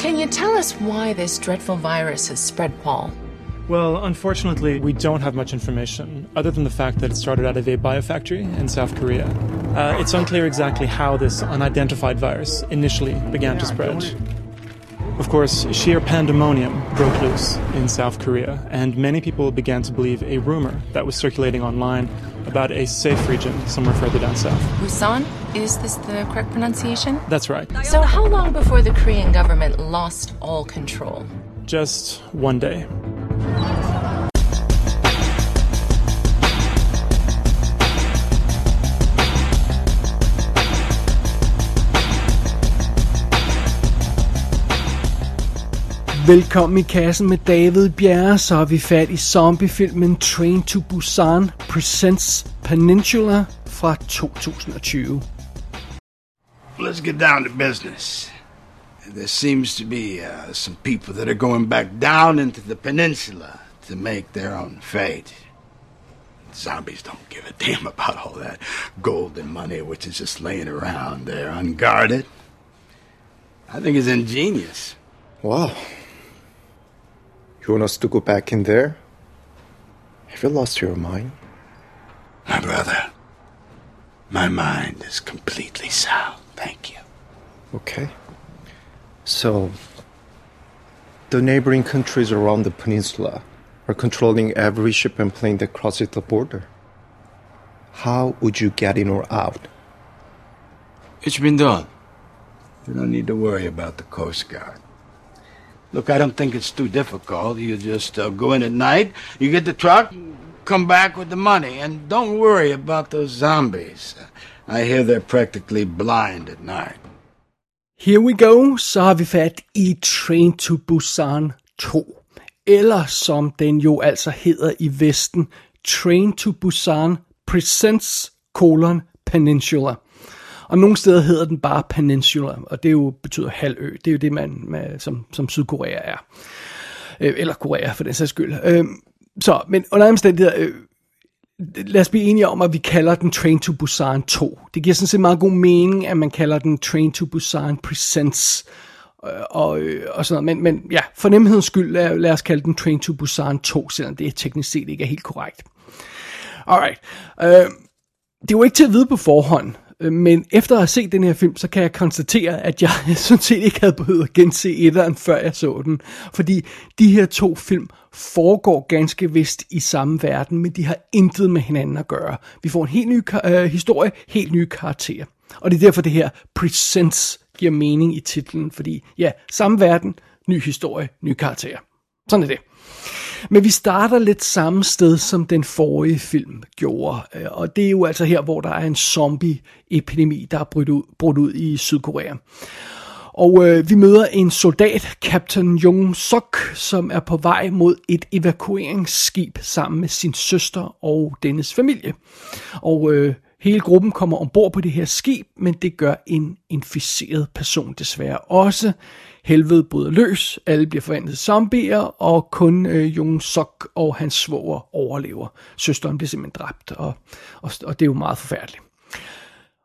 Can you tell us why this dreadful virus has spread, Paul? Well, unfortunately, we don't have much information, other than the fact that it started out of a biofactory in South Korea. Uh, it's unclear exactly how this unidentified virus initially began to spread. Of course, sheer pandemonium broke loose in South Korea, and many people began to believe a rumor that was circulating online about a safe region somewhere further down south. Busan? Is this the correct pronunciation? That's right. So, how long before the Korean government lost all control? Just one day. Velkommen i kassen med David Bjerre, så har vi fat i zombiefilmen Train to Busan Presents Peninsula fra 2020. Let's get down to business. There seems to be uh, some people that are going back down into the peninsula to make their own fate. Zombies don't give a damn about all that gold and money which is just laying around there unguarded. I think it's ingenious. Wow. You want us to go back in there? Have you lost your mind? My brother, my mind is completely sound, thank you. Okay. So, the neighboring countries around the peninsula are controlling every ship and plane that crosses the border. How would you get in or out? It's been done. You don't need to worry about the Coast Guard. Look, I don't think it's too difficult. You just uh, go in at night, you get the truck, come back with the money, and don't worry about those zombies. I hear they're practically blind at night. Here we go, så har vi fat i Train to Busan 2. Eller som den jo altså hedder i Vesten, Train to Busan Presents colon Peninsula. Og nogle steder hedder den bare Peninsula, og det jo betyder halvø. Det er jo det, man, man som, som Sydkorea er. Øh, eller Korea, for den sags skyld. Øh, så, men under omstændigheder, øh, lad os blive enige om, at vi kalder den Train to Busan 2. Det giver sådan set meget god mening, at man kalder den Train to Busan Presents øh, og, øh, og sådan noget. Men, men ja, for nemhedens skyld, lad, lad os kalde den Train to Busan 2, selvom det teknisk set ikke er helt korrekt. Alright. Øh, det er jo ikke til at vide på forhånd, Øh, men efter at have set den her film, så kan jeg konstatere, at jeg sådan set ikke havde behøvet at gense etteren, før jeg så den. Fordi de her to film foregår ganske vist i samme verden, men de har intet med hinanden at gøre. Vi får en helt ny øh, historie, helt nye karakterer. Og det er derfor, det her Presents giver mening i titlen, fordi ja, samme verden, ny historie, ny karakterer. Sådan er det. Men vi starter lidt samme sted, som den forrige film gjorde. Øh, og det er jo altså her, hvor der er en zombie-epidemi, der er brudt ud, brudt ud i Sydkorea. Og øh, vi møder en soldat, Captain Jung Sok, som er på vej mod et evakueringsskib sammen med sin søster og dennes familie. Og øh, hele gruppen kommer ombord på det her skib, men det gør en inficeret person desværre også. Helvede bryder løs, alle bliver forvandlet zombier, og kun øh, Jung Sok og hans svoger overlever. Søsteren bliver simpelthen dræbt, og, og, og det er jo meget forfærdeligt.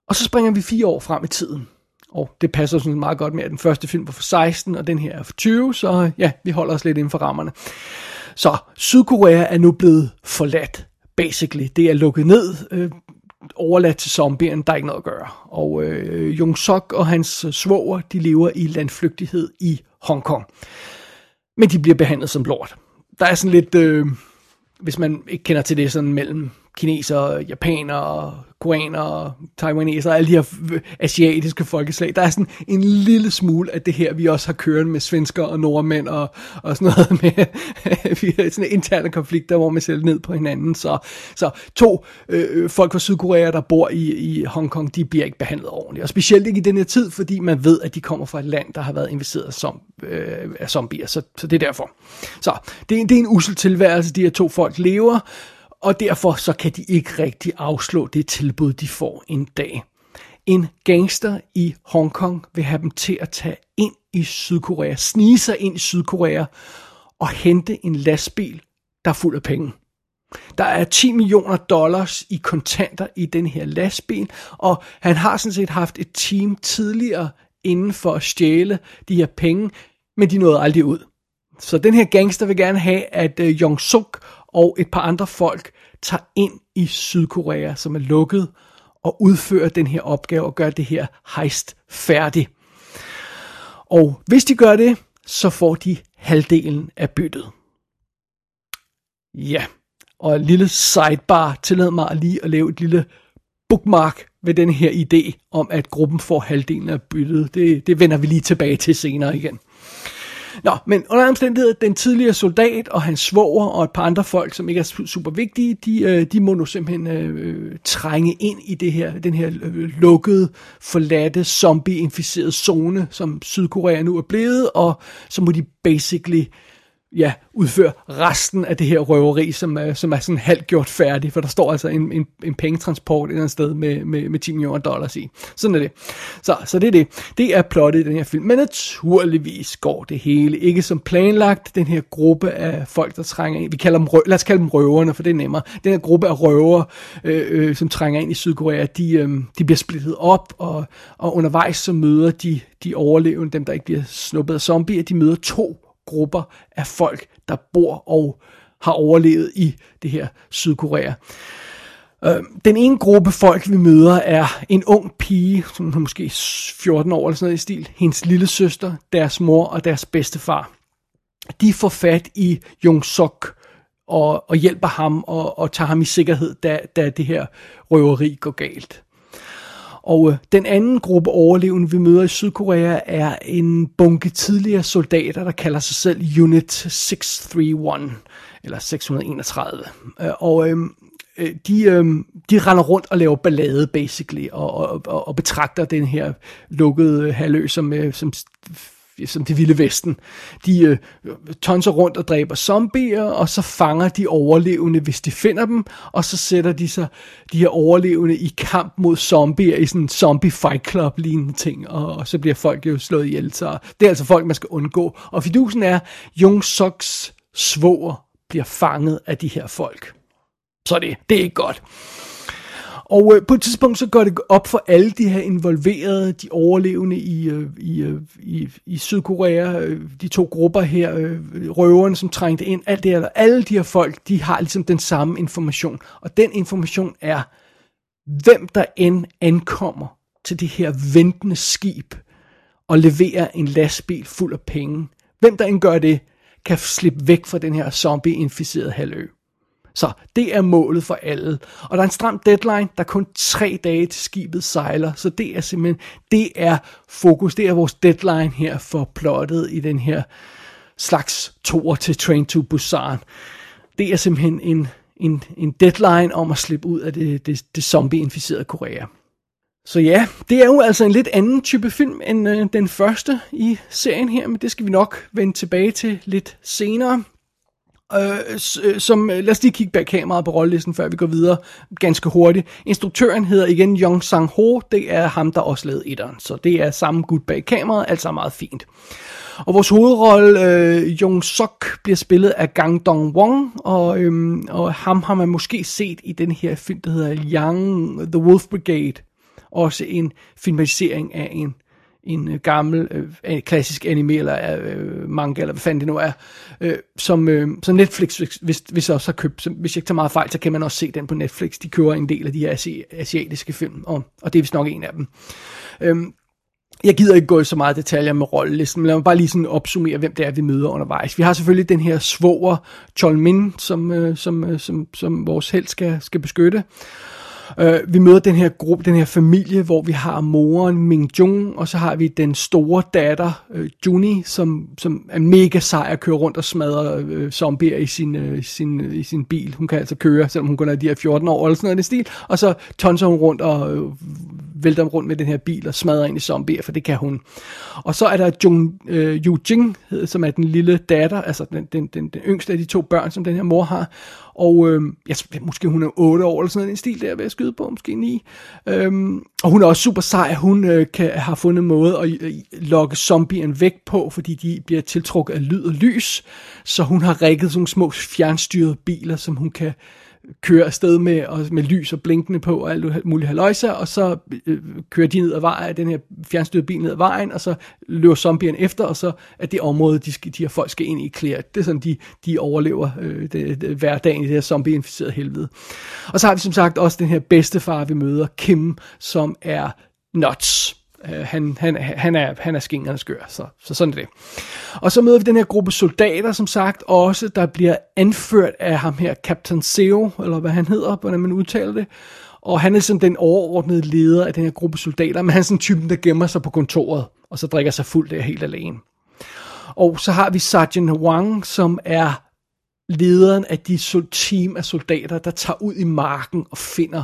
Og så springer vi fire år frem i tiden. Og det passer sådan meget godt med, at den første film var for 16, og den her er for 20, så øh, ja, vi holder os lidt inden for rammerne. Så Sydkorea er nu blevet forladt, basically. Det er lukket ned. Øh, overladt til zombierne, der er ikke noget at gøre. Og øh, Jung Sok og hans svoger, de lever i landflygtighed i Hongkong. Men de bliver behandlet som lort. Der er sådan lidt, øh, hvis man ikke kender til det, sådan mellem kinesere, japanere, koreanere, taiwanese og alle de her asiatiske folkeslag. Der er sådan en lille smule af det her, vi også har kørt med svensker og nordmænd og, og sådan noget med vi har sådan interne konflikter, hvor man selv ned på hinanden. Så, så to øh, øh folk fra Sydkorea, der bor i, i Hongkong, de bliver ikke behandlet ordentligt. Og specielt ikke i den her tid, fordi man ved, at de kommer fra et land, der har været investeret som, øh, af zombier. Så, så det er derfor. Så det, det er en usel tilværelse, de her to folk lever og derfor så kan de ikke rigtig afslå det tilbud, de får en dag. En gangster i Hongkong vil have dem til at tage ind i Sydkorea, snige sig ind i Sydkorea og hente en lastbil, der er fuld af penge. Der er 10 millioner dollars i kontanter i den her lastbil, og han har sådan set haft et team tidligere inden for at stjæle de her penge men de nåede aldrig ud. Så den her gangster vil gerne have, at øh, Jong Suk og et par andre folk tager ind i Sydkorea, som er lukket, og udfører den her opgave og gør det her heist færdig. Og hvis de gør det, så får de halvdelen af byttet. Ja, og en lille sidebar tillad mig lige at lave et lille bookmark ved den her idé om, at gruppen får halvdelen af byttet. Det, det vender vi lige tilbage til senere igen. Nå, men under omstændighed, den tidligere soldat og hans svoger og et par andre folk, som ikke er super vigtige, de, øh, de må nu simpelthen øh, trænge ind i det her, den her øh, lukkede, forladte, zombie-inficerede zone, som Sydkorea nu er blevet, og så må de basically ja, udføre resten af det her røveri, som er, som er sådan halvt gjort færdig, for der står altså en, en, en pengetransport et eller andet sted med, med, med 10 millioner dollars i. Sådan er det. Så, så det er det. Det er plottet i den her film. Men naturligvis går det hele ikke som planlagt. Den her gruppe af folk, der trænger ind, vi kalder dem, lad os kalde dem røverne, for det er nemmere. Den her gruppe af røver, øh, øh, som trænger ind i Sydkorea, de, øh, de bliver splittet op, og, og undervejs så møder de, de overlevende, dem der ikke bliver snuppet af zombier, de møder to grupper af folk, der bor og har overlevet i det her Sydkorea. Øh, den ene gruppe folk, vi møder, er en ung pige, som er måske 14 år eller sådan noget i stil, hendes lille søster, deres mor og deres bedstefar. De får fat i Jung Sok og, og hjælper ham og, og tager ham i sikkerhed, da, da det her røveri går galt. Og øh, den anden gruppe overlevende, vi møder i Sydkorea, er en bunke tidligere soldater, der kalder sig selv Unit 631, eller 631. Øh, og øhm, øh, de, øh, de render rundt og laver ballade, basically, og, og, og betragter den her lukkede halvø som, øh, som som det vilde vesten. De øh, tonser rundt og dræber zombier, og så fanger de overlevende, hvis de finder dem, og så sætter de sig de her overlevende i kamp mod zombier i sådan en zombie fight club lignende ting, og, og så bliver folk jo slået ihjel. Så det er altså folk, man skal undgå. Og fidusen er, Jung Soks svoger bliver fanget af de her folk. Så det, det er ikke godt. Og øh, på et tidspunkt så går det op for alle de her involverede, de overlevende i, øh, i, øh, i, i Sydkorea, øh, de to grupper her, øh, røverne som trængte ind, alt det her, alle de her folk, de har ligesom den samme information. Og den information er, hvem der end ankommer til det her ventende skib og leverer en lastbil fuld af penge. Hvem der end gør det, kan slippe væk fra den her zombie-inficerede halvø. Så det er målet for alle. Og der er en stram deadline, der er kun tre dage til skibet sejler, så det er simpelthen, det er fokus, det er vores deadline her for plottet i den her slags tour til Train to Busan. Det er simpelthen en, en, en deadline om at slippe ud af det, det, det zombie-inficerede Korea. Så ja, det er jo altså en lidt anden type film end øh, den første i serien her, men det skal vi nok vende tilbage til lidt senere. Øh, øh, som, øh, lad os lige kigge bag kameraet på rollelisten, før vi går videre ganske hurtigt. Instruktøren hedder igen Jong Sang-ho, det er ham, der også lavede etteren, så det er samme gut bag kameraet, altså meget fint. Og vores hovedrolle, øh, Jung Sok, bliver spillet af Gang Dong Wong, og, øhm, og ham har man måske set i den her film, der hedder Young The Wolf Brigade. Også en filmatisering af en en øh, gammel, øh, klassisk anime eller øh, manga, eller hvad fanden det nu er, øh, som, øh, som Netflix, hvis, hvis også har købt, så, hvis jeg ikke tager meget fejl, så kan man også se den på Netflix. De kører en del af de her asi- asiatiske film, og, og det er vist nok en af dem. Øh, jeg gider ikke gå i så meget detaljer med rollelisten, men lad mig bare lige sådan opsummere, hvem det er, vi møder undervejs. Vi har selvfølgelig den her svoger, Cholmin, som, øh, som, øh, som, som vores held skal, skal beskytte. Øh, vi møder den her gruppe, den her familie, hvor vi har moren Ming Jung, og så har vi den store datter, øh, Juni, som, som er mega sej at køre rundt og smadre øh, zombier i sin, øh, sin, øh, i sin bil. Hun kan altså køre, selvom hun kun er de her 14 år eller sådan noget i stil. Og så tonser hun rundt og øh, vælter rundt med den her bil og smadrer ind i zombier, for det kan hun. Og så er der Jung, øh, Yu Jing, som er den lille datter, altså den, den, den, den yngste af de to børn, som den her mor har. Og øh, jeg, måske hun er 8 år eller sådan en stil der, vil jeg skyde på, måske 9. Øhm, og hun er også super sej, hun øh, kan, har fundet en måde at øh, lokke zombien væk på, fordi de bliver tiltrukket af lyd og lys. Så hun har rigget sådan små fjernstyrede biler, som hun kan kører afsted med, og med lys og blinkende på og alt muligt haløjser, og så øh, kører de ned ad vejen, den her fjernstyrede bil ned ad vejen, og så løber zombierne efter, og så er det område, de, skal, de her folk skal ind i klæret. Det er sådan, de, de overlever øh, det, det, hverdagen i det her zombieinficerede helvede. Og så har vi som sagt også den her bedste far, vi møder, Kim, som er nuts. Uh, han, han, han, er, han er skingerne skør, så, så sådan er det. Og så møder vi den her gruppe soldater, som sagt, også, der bliver anført af ham her, Captain Seo, eller hvad han hedder, hvordan man udtaler det. Og han er sådan den overordnede leder af den her gruppe soldater, men han er sådan typen, der gemmer sig på kontoret, og så drikker sig fuld der helt alene. Og så har vi Sergeant Wang, som er lederen af de team af soldater, der tager ud i marken og finder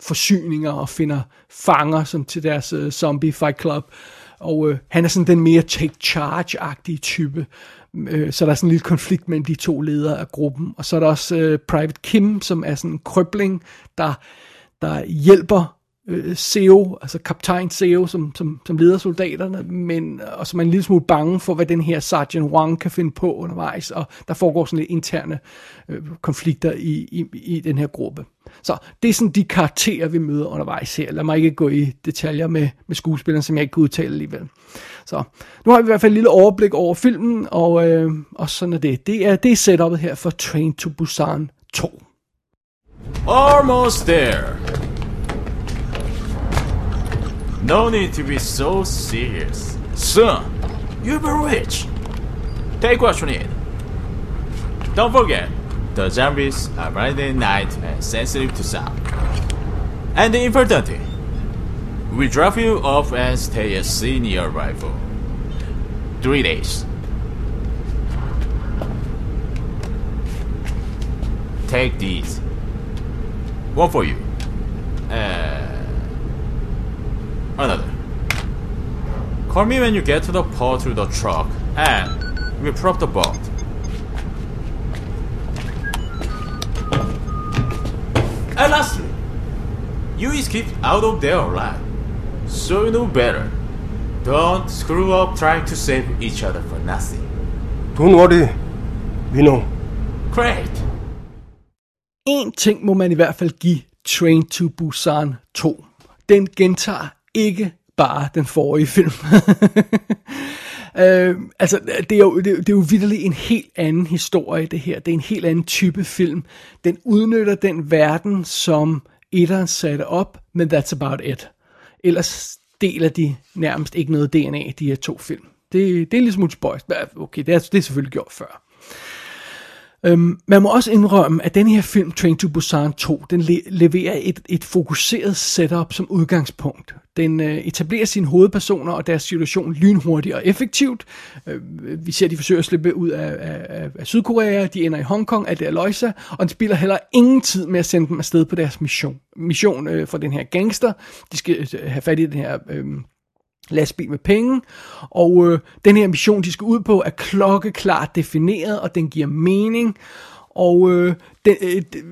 forsyninger og finder fanger som til deres uh, zombie fight club. Og uh, han er sådan den mere take charge-agtige type. Uh, så der er sådan en lille konflikt mellem de to ledere af gruppen. Og så er der også uh, Private Kim, som er sådan en krøbling, der, der hjælper øh, CEO, altså kaptajn CEO, som, som, som leder soldaterne, men, og som er en lille smule bange for, hvad den her Sergeant Wang kan finde på undervejs, og der foregår sådan lidt interne øh, konflikter i, i, i den her gruppe. Så det er sådan de karakterer, vi møder undervejs her. Lad mig ikke gå i detaljer med, med skuespilleren, som jeg ikke kan udtale alligevel. Så nu har vi i hvert fald et lille overblik over filmen, og, øh, og sådan er det. Det er, det er setupet her for Train to Busan 2. Almost there. No need to be so serious. Soon, you'll be rich. Take what you need. Don't forget, the zombies are at night and sensitive to sound. And the important thing, we drop you off and stay at senior rifle. Three days. Take these. One for you. Uh, another. Call me when you get to the port through the truck, and we prop the boat. And lastly, you escaped out of there alive, so you know better. Don't screw up trying to save each other for nothing. Don't worry. We know. Great. En ting må man i hvert fald give Train to Busan 2. Den gentager ikke bare den forrige film. øh, altså, det er, jo, det, det er jo vidderligt en helt anden historie, det her. Det er en helt anden type film. Den udnytter den verden, som etteren satte op, men that's about it. Ellers deler de nærmest ikke noget DNA, de her to film. Det, det er ligesom spøjs. Okay, det er, det er selvfølgelig gjort før. Øhm, man må også indrømme, at den her film, Train to Busan 2, den le- leverer et, et fokuseret setup som udgangspunkt. Den øh, etablerer sine hovedpersoner og deres situation lynhurtigt og effektivt. Øh, vi ser, at de forsøger at slippe ud af, af, af Sydkorea, de ender i Hongkong, alt det Aloysia, og den spiller heller ingen tid med at sende dem afsted på deres mission. Mission øh, for den her gangster. De skal øh, have fat i den her... Øh, lastbil med penge, og øh, den her mission, de skal ud på, er klokkeklart defineret, og den giver mening, og øh, det, øh, det,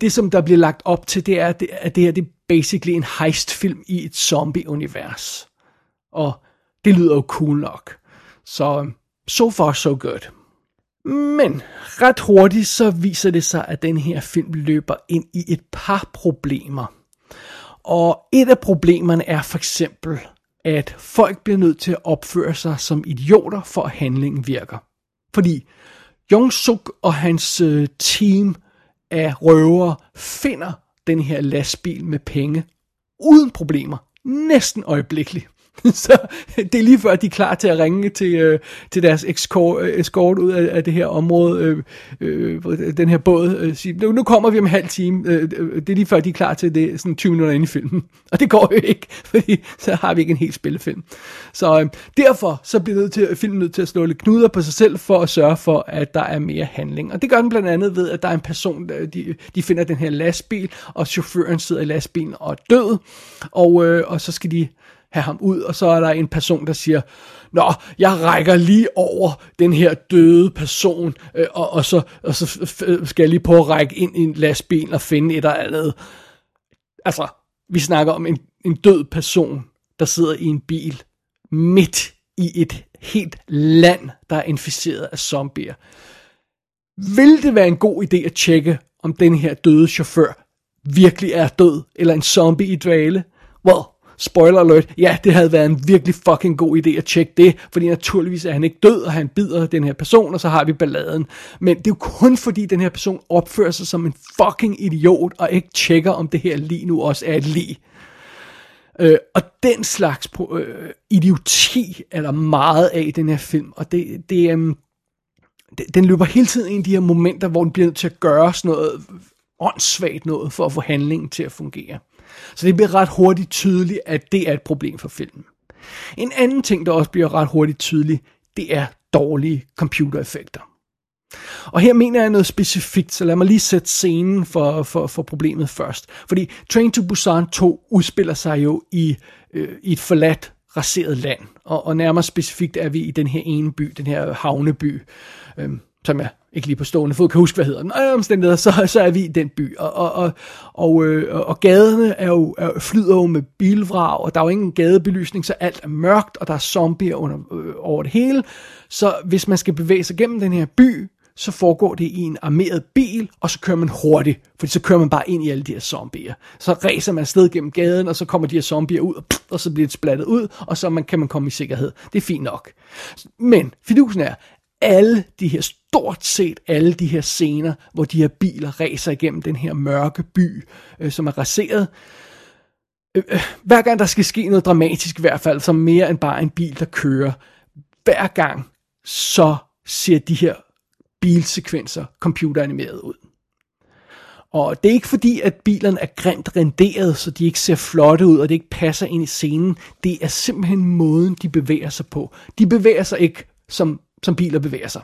det, som der bliver lagt op til, det er, det, at det her det er basically en heistfilm i et zombie-univers. Og det lyder jo cool nok. Så øh, so far so good. Men ret hurtigt så viser det sig, at den her film løber ind i et par problemer. Og et af problemerne er for eksempel, at folk bliver nødt til at opføre sig som idioter, for at handlingen virker. Fordi Jong Suk og hans øh, team af røvere finder den her lastbil med penge uden problemer, næsten øjeblikkeligt. Så det er lige før, de er klar til at ringe til, øh, til deres escort, øh, escort ud af, af det her område, øh, øh, den her båd. Øh, sige, nu, nu kommer vi om en halv time. Øh, øh, det er lige før, de er klar til det, sådan 20 minutter ind i filmen. Og det går jo ikke, fordi så har vi ikke en helt spillefilm. Så øh, derfor så bliver nødt til, filmen nødt til at slå lidt knuder på sig selv, for at sørge for, at der er mere handling. Og det gør den blandt andet ved, at der er en person, der, de, de finder den her lastbil, og chaufføren sidder i lastbilen og er død. Og, øh, og så skal de have ham ud, og så er der en person, der siger, Nå, jeg rækker lige over den her døde person, øh, og, og, så, og så skal jeg lige på at række ind i en lastbil og finde et eller andet. Altså, vi snakker om en, en død person, der sidder i en bil midt i et helt land, der er inficeret af zombier. Vil det være en god idé at tjekke, om den her døde chauffør virkelig er død, eller en zombie i dvale. Well, spoiler alert, ja, det havde været en virkelig fucking god idé at tjekke det, fordi naturligvis er han ikke død, og han bider den her person, og så har vi balladen. Men det er jo kun fordi den her person opfører sig som en fucking idiot, og ikke tjekker, om det her lige nu også er et lig. Øh, og den slags øh, idioti er der meget af i den her film, og det, det, øh, det, den løber hele tiden ind i de her momenter, hvor den bliver nødt til at gøre sådan noget åndssvagt noget for at få handlingen til at fungere. Så det bliver ret hurtigt tydeligt, at det er et problem for filmen. En anden ting, der også bliver ret hurtigt tydeligt, det er dårlige computereffekter. Og her mener jeg noget specifikt, så lad mig lige sætte scenen for, for, for problemet først. Fordi Train to Busan 2 udspiller sig jo i, øh, i et forladt, raseret land. Og, og nærmere specifikt er vi i den her ene by, den her havneby, øh, som jeg ikke lige på stående fod kan huske, hvad hedder den. Og omstændigheder, så, så er vi i den by. Og, og, og, og, øh, og gaderne er jo, er, flyder jo med bilvrag, og der er jo ingen gadebelysning, så alt er mørkt, og der er zombier under, øh, over det hele. Så hvis man skal bevæge sig gennem den her by, så foregår det i en armeret bil, og så kører man hurtigt, for så kører man bare ind i alle de her zombier. Så ræser man sted gennem gaden, og så kommer de her zombier ud, og, pff, og så bliver det splattet ud, og så man, kan man komme i sikkerhed. Det er fint nok. Men fidusen er, alle de her, stort set alle de her scener, hvor de her biler racer igennem den her mørke by, øh, som er raseret, øh, øh, hver gang der skal ske noget dramatisk i hvert fald, som mere end bare en bil, der kører, hver gang, så ser de her bilsekvenser computeranimeret ud. Og det er ikke fordi, at bilerne er grimt renderet, så de ikke ser flotte ud, og det ikke passer ind i scenen. Det er simpelthen måden, de bevæger sig på. De bevæger sig ikke, som, som biler bevæger sig.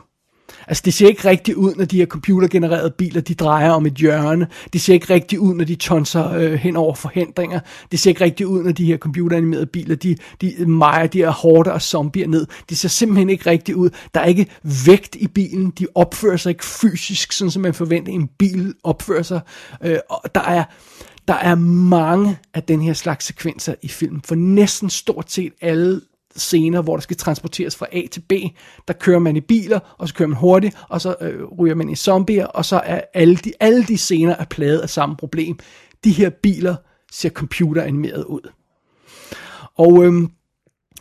Altså, det ser ikke rigtigt ud, når de her computergenererede biler, de drejer om et hjørne. Det ser ikke rigtigt ud, når de tonser øh, hen over forhindringer. Det ser ikke rigtigt ud, når de her computeranimerede biler, de, de mejer de her hårde og zombier ned. Det ser simpelthen ikke rigtigt ud. Der er ikke vægt i bilen. De opfører sig ikke fysisk, sådan som man forventer, en bil opfører sig. Øh, og der er... Der er mange af den her slags sekvenser i filmen, for næsten stort set alle scener, hvor der skal transporteres fra A til B. Der kører man i biler, og så kører man hurtigt, og så øh, ryger man i zombier, og så er alle de, alle de scener er plaget af samme problem. De her biler ser computeranimeret ud. Og øhm,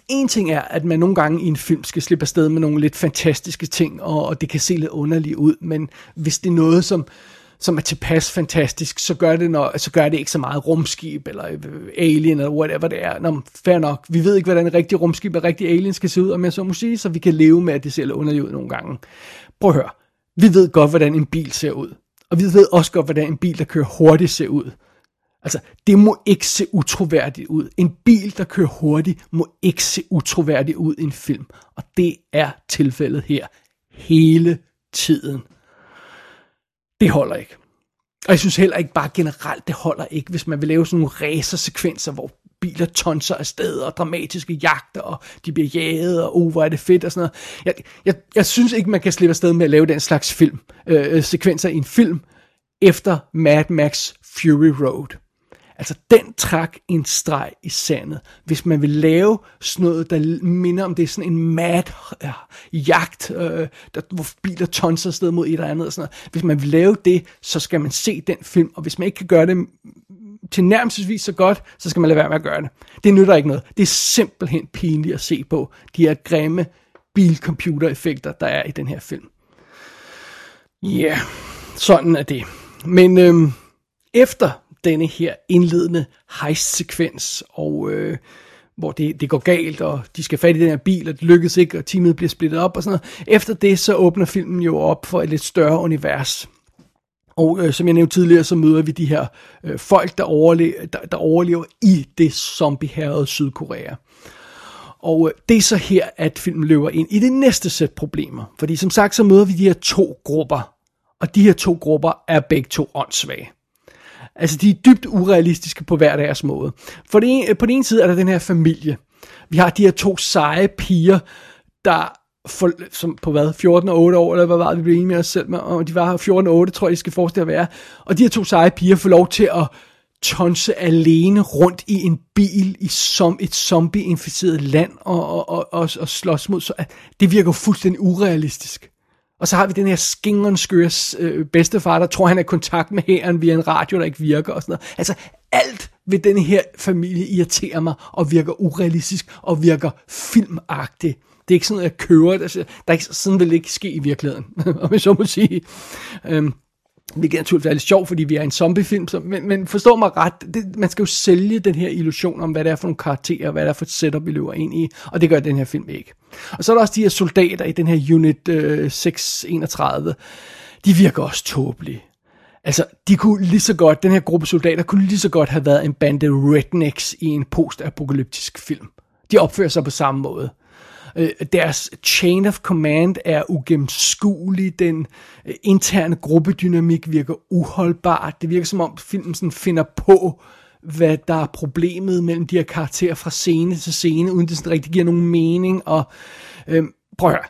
en ting er, at man nogle gange i en film skal slippe afsted med nogle lidt fantastiske ting, og, og det kan se lidt underligt ud, men hvis det er noget, som som er tilpas fantastisk, så gør det, når, så gør det ikke så meget rumskib, eller øh, alien, eller whatever det er. Nå, fair nok. Vi ved ikke, hvordan en rigtig rumskib og rigtig alien skal se ud, om jeg så må sige, så vi kan leve med, at det ser lidt underligt ud nogle gange. Prøv at høre. Vi ved godt, hvordan en bil ser ud. Og vi ved også godt, hvordan en bil, der kører hurtigt, ser ud. Altså, det må ikke se utroværdigt ud. En bil, der kører hurtigt, må ikke se utroværdigt ud i en film. Og det er tilfældet her. Hele tiden det holder ikke. Og jeg synes heller ikke bare generelt, det holder ikke, hvis man vil lave sådan nogle racersekvenser, hvor biler tonser afsted, og dramatiske jagter, og de bliver jaget, og oh, hvor er det fedt, og sådan noget. Jeg, jeg, jeg synes ikke, man kan slippe afsted med at lave den slags film, øh, øh sekvenser i en film, efter Mad Max Fury Road. Altså, den trak en streg i sandet. Hvis man vil lave sådan noget, der minder om det er sådan en mad ja, jagt, øh, der, hvor biler tonser sted mod et eller andet. Og sådan noget. Hvis man vil lave det, så skal man se den film. Og hvis man ikke kan gøre det til nærmest så godt, så skal man lade være med at gøre det. Det nytter ikke noget. Det er simpelthen pinligt at se på de her grimme bilcomputereffekter, der er i den her film. Ja, yeah, sådan er det. Men øhm, efter denne her indledende heist-sekvens, og øh, hvor det, det går galt, og de skal fat i den her bil, og det lykkes ikke, og teamet bliver splittet op og sådan noget. Efter det, så åbner filmen jo op for et lidt større univers. Og øh, som jeg nævnte tidligere, så møder vi de her øh, folk, der overlever, der, der overlever i det zombie Sydkorea. Og øh, det er så her, at filmen løber ind i det næste sæt problemer. Fordi som sagt, så møder vi de her to grupper. Og de her to grupper er begge to åndssvage. Altså, de er dybt urealistiske på hver deres måde. For det ene, på den ene side er der den her familie. Vi har de her to seje piger, der for, som på hvad, 14 og 8 år, eller hvad var det, vi blev enige med os selv med, og de var 14 og 8, tror jeg, de skal forestille at være. Og de her to seje piger får lov til at tonse alene rundt i en bil i som et zombie-inficeret land og, og, og, og, og slås mod. Så det virker fuldstændig urealistisk. Og så har vi den her skingerskøres øh, bedstefar, der tror, han er i kontakt med hæren via en radio, der ikke virker og sådan noget. Altså, alt ved den her familie irriterer mig og virker urealistisk og virker filmagtigt. Det er ikke sådan noget, jeg kører. Altså, der er ikke, sådan vil det ikke ske i virkeligheden, om jeg så må sige. Øhm, det er lidt sjovt, fordi vi er en zombiefilm, så, men, men forstå mig ret, det, man skal jo sælge den her illusion om, hvad det er for nogle karakterer, hvad det er for et setup, vi løber ind i, og det gør den her film ikke. Og så er der også de her soldater i den her Unit øh, 631, de virker også tåbelige. Altså, de kunne lige så godt, den her gruppe soldater kunne lige så godt have været en bande rednecks i en post-apokalyptisk film. De opfører sig på samme måde. Øh, deres chain of command er ugennemskuelig. Den øh, interne gruppedynamik virker uholdbar. Det virker som om filmen sådan finder på, hvad der er problemet mellem de her karakterer fra scene til scene, uden det sådan rigtig giver nogen mening. Og øh, prøv at høre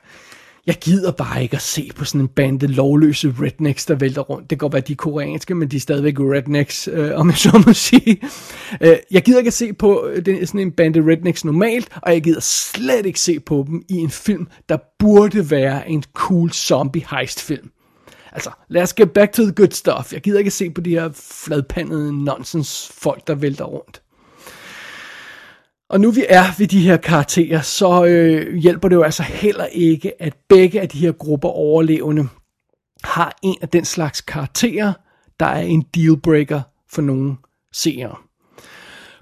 jeg gider bare ikke at se på sådan en bande lovløse rednecks, der vælter rundt. Det kan godt være, de er koreanske, men de er stadigvæk rednecks, øh, om jeg så må sige. Øh, jeg gider ikke at se på øh, den, sådan en bande rednecks normalt, og jeg gider slet ikke se på dem i en film, der burde være en cool zombie heist film. Altså, lad os get back to the good stuff. Jeg gider ikke at se på de her fladpandede nonsens folk, der vælter rundt. Og nu vi er ved de her karakterer, så øh, hjælper det jo altså heller ikke, at begge af de her grupper overlevende har en af den slags karakterer, der er en dealbreaker for nogle seere.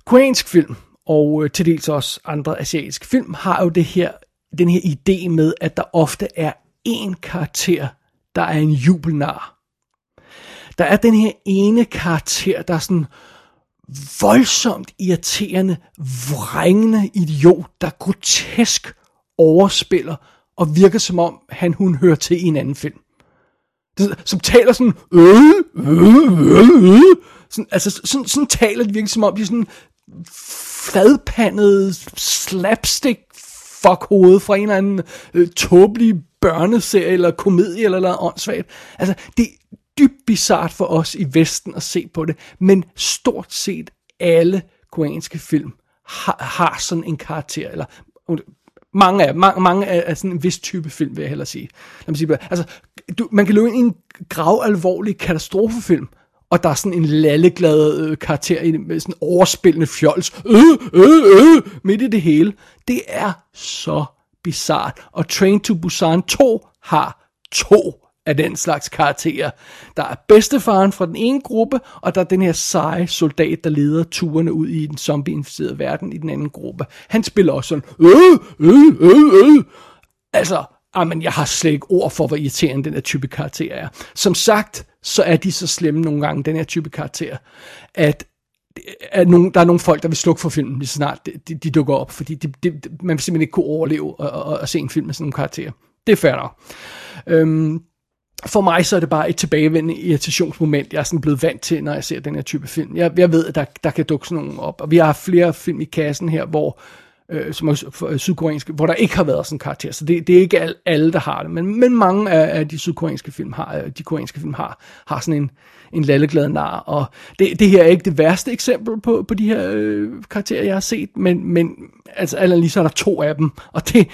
Koreansk film, og øh, til dels også andre asiatiske film, har jo det her, den her idé med, at der ofte er en karakter, der er en jubelnar. Der er den her ene karakter, der er sådan voldsomt irriterende, vrængende idiot, der grotesk overspiller og virker som om, han hun hører til i en anden film. Som taler sådan, øh, øh, øh, øh. Sådan, altså sådan, sådan taler de virkelig som om, de er sådan fladpandede slapstick fuck hoved fra en eller anden øh, tåbelig børneserie eller komedie eller noget åndssvagt. Altså, det, dybt bizart for os i Vesten at se på det, men stort set alle koreanske film har, har sådan en karakter, eller mange af, mange, mange af, af sådan en vis type film, vil jeg hellere sige. Lad mig sige altså, du, man kan løbe ind i en grav alvorlig katastrofefilm, og der er sådan en lalleglad øh, karakter i med sådan overspillende fjols, øh, øh, øh, midt i det hele. Det er så bizart. Og Train to Busan 2 har to af den slags karakterer. Der er bedstefaren fra den ene gruppe, og der er den her seje soldat, der leder turene ud i den zombieinficerede verden i den anden gruppe. Han spiller også sådan, øh, øh, øh, øh. Altså, men jeg har slet ikke ord for, hvor irriterende den her type karakter er. Som sagt, så er de så slemme nogle gange, den her type karakter, at at nogen, der er nogle folk, der vil slukke for filmen lige snart de, de, de dukker op, fordi de, de, man vil simpelthen ikke kunne overleve at, at, at se en film med sådan nogle karakterer. Det er fair nok. Øhm, for mig så er det bare et tilbagevendende irritationsmoment, jeg er sådan blevet vant til, når jeg ser den her type film. Jeg, jeg ved, at der, der kan dukke sådan nogle op, og vi har flere film i kassen her, hvor øh, som er øh, sydkoreanske, hvor der ikke har været sådan en karakter. Så det, det er ikke alle, der har det, men, men mange af, af de sydkoreanske film har, øh, de koreanske film har, har sådan en, en lalleglad nar. Og det, det her er ikke det værste eksempel på, på de her øh, karakterer, jeg har set, men, men altså allerede lige så er der to af dem, og det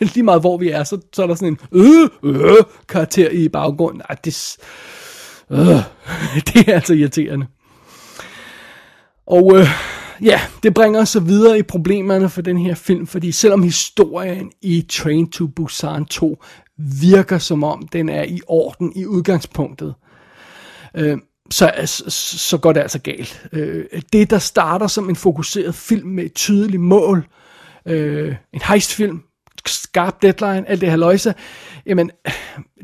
lige meget hvor vi er, så, så er der sådan en øh, øh, karakter i baggrunden. Ej, det, øh, det er altså irriterende. Og øh, ja, det bringer os så videre i problemerne for den her film, fordi selvom historien i Train to Busan 2 virker som om den er i orden i udgangspunktet, øh, så, så, så går det altså galt. Øh, det, der starter som en fokuseret film med et tydeligt mål, øh, en heistfilm, skarp deadline, alt det her løjse, jamen,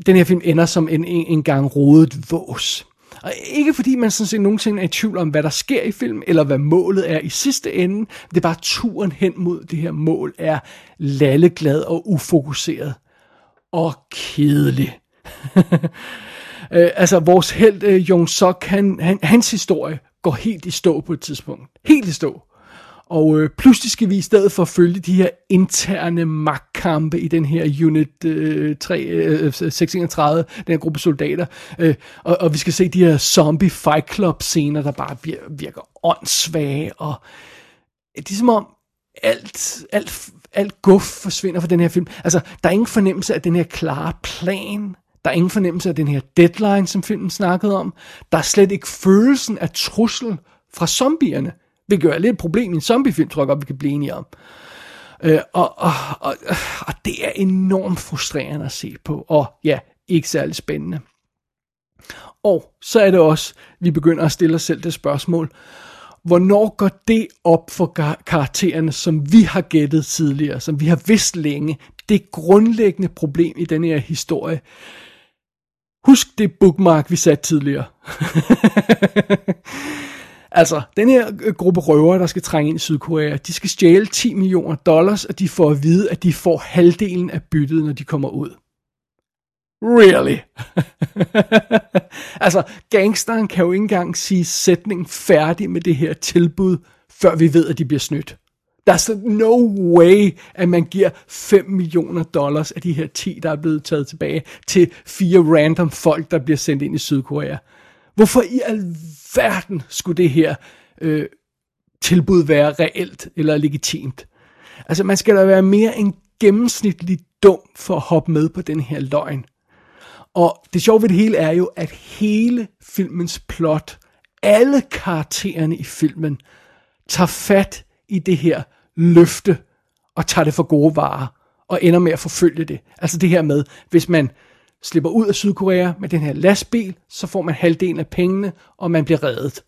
den her film ender som en, en, en gang rodet vås. Og ikke fordi man sådan set nogensinde er i tvivl om, hvad der sker i filmen, eller hvad målet er i sidste ende. Det er bare turen hen mod det her mål er lalleglad og ufokuseret. Og kedelig. øh, altså, vores held, øh, Jong Sok, han, han, hans historie går helt i stå på et tidspunkt. Helt i stå. Og øh, pludselig skal vi i stedet for følge de her interne magtkampe i den her Unit øh, 3, øh, øh 631, den her gruppe soldater. Øh, og, og vi skal se de her zombie fight club scener, der bare virker, virker åndssvage. Og det er som om alt, alt, alt guf forsvinder fra den her film. Altså, der er ingen fornemmelse af den her klare plan. Der er ingen fornemmelse af den her deadline, som filmen snakkede om. Der er slet ikke følelsen af trussel fra zombierne. Det gør lidt et problem i en zombiefilm, tror jeg godt, vi kan blive enige om. Øh, og, og, og, og det er enormt frustrerende at se på, og ja, ikke særlig spændende. Og så er det også, vi begynder at stille os selv det spørgsmål, hvornår går det op for karaktererne, som vi har gættet tidligere, som vi har vidst længe, det grundlæggende problem i den her historie. Husk det bookmark, vi satte tidligere. altså, den her øh, gruppe røvere, der skal trænge ind i Sydkorea, de skal stjæle 10 millioner dollars, og de får at vide, at de får halvdelen af byttet, når de kommer ud. Really? altså, gangsteren kan jo ikke engang sige sætningen færdig med det her tilbud, før vi ved, at de bliver snydt. Der er så no way, at man giver 5 millioner dollars af de her 10, der er blevet taget tilbage, til fire random folk, der bliver sendt ind i Sydkorea. Hvorfor i alverden skulle det her øh, tilbud være reelt eller legitimt? Altså, man skal da være mere end gennemsnitligt dum for at hoppe med på den her løgn. Og det sjove ved det hele er jo, at hele filmens plot, alle karaktererne i filmen, tager fat i det her løfte og tager det for gode varer og ender med at forfølge det. Altså det her med, hvis man slipper ud af Sydkorea med den her lastbil, så får man halvdelen af pengene, og man bliver reddet.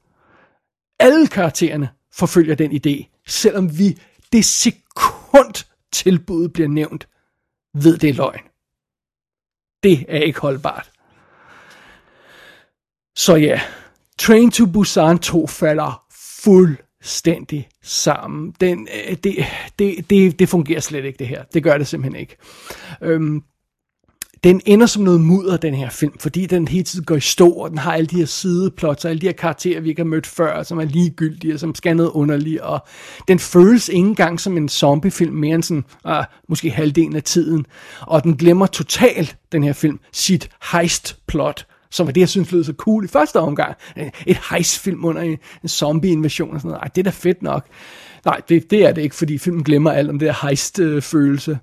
Alle karaktererne forfølger den idé, selvom vi det sekund tilbuddet bliver nævnt, ved det er løgn. Det er ikke holdbart. Så ja, Train to Busan 2 falder fuldstændig sammen. Den, øh, det, det, det, det fungerer slet ikke det her. Det gør det simpelthen ikke. Øhm, den ender som noget mudder, den her film, fordi den hele tiden går i stå, og den har alle de her sideplots, og alle de her karakterer, vi ikke har mødt før, som er ligegyldige, og som skal noget underligt, og den føles ikke engang som en zombiefilm, mere end sådan, ah, måske halvdelen af tiden, og den glemmer totalt, den her film, sit heist-plot, som var det, jeg synes lød så cool i første omgang. Et heist-film under en, en zombie-invasion og sådan noget. Ej, det er da fedt nok. Nej, det, det er det ikke, fordi filmen glemmer alt om det der heist-følelse.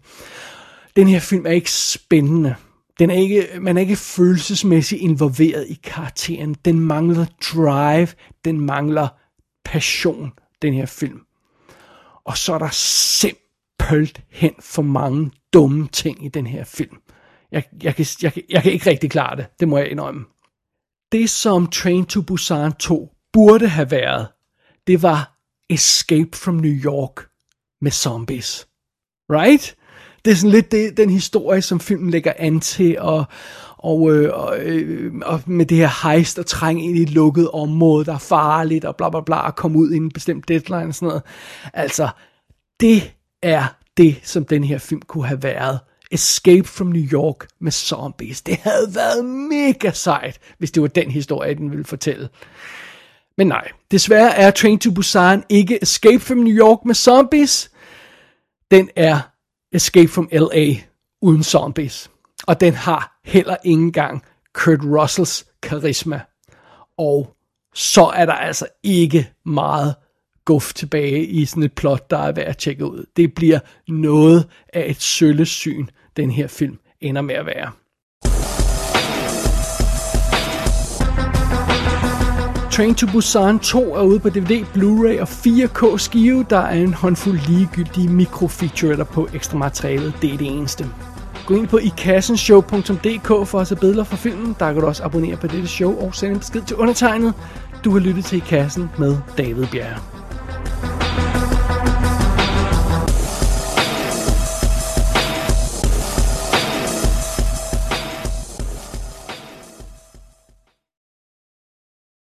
Den her film er ikke spændende. Den er ikke, man er ikke følelsesmæssigt involveret i karakteren. Den mangler drive, den mangler passion, den her film. Og så er der simpelthen for mange dumme ting i den her film. Jeg, jeg, kan, jeg, jeg kan ikke rigtig klare det, det må jeg indrømme. Det som Train to Busan 2 burde have været, det var Escape from New York med zombies. Right? Det er sådan lidt det, den historie, som filmen lægger an til, og, og, øh, og, øh, og med det her heist og trænge ind i et lukket område, der er farligt, og bla bla bla, og komme ud i en bestemt deadline og sådan noget. Altså, det er det, som den her film kunne have været. Escape from New York med zombies. Det havde været mega sejt, hvis det var den historie, den ville fortælle. Men nej, desværre er Train to Busan ikke Escape from New York med zombies. Den er Escape from L.A. uden zombies. Og den har heller ikke engang Kurt Russells karisma. Og så er der altså ikke meget guf tilbage i sådan et plot, der er værd at tjekke ud. Det bliver noget af et søllesyn, den her film ender med at være. Train to Busan 2 er ude på DVD, Blu-ray og 4K skive. Der er en håndfuld ligegyldige mikrofeaturetter på ekstra materialet. Det er det eneste. Gå ind på ikassenshow.dk for at se billeder fra filmen. Der kan du også abonnere på dette show og sende en besked til undertegnet. Du har lyttet til I Kassen med David Bjerre.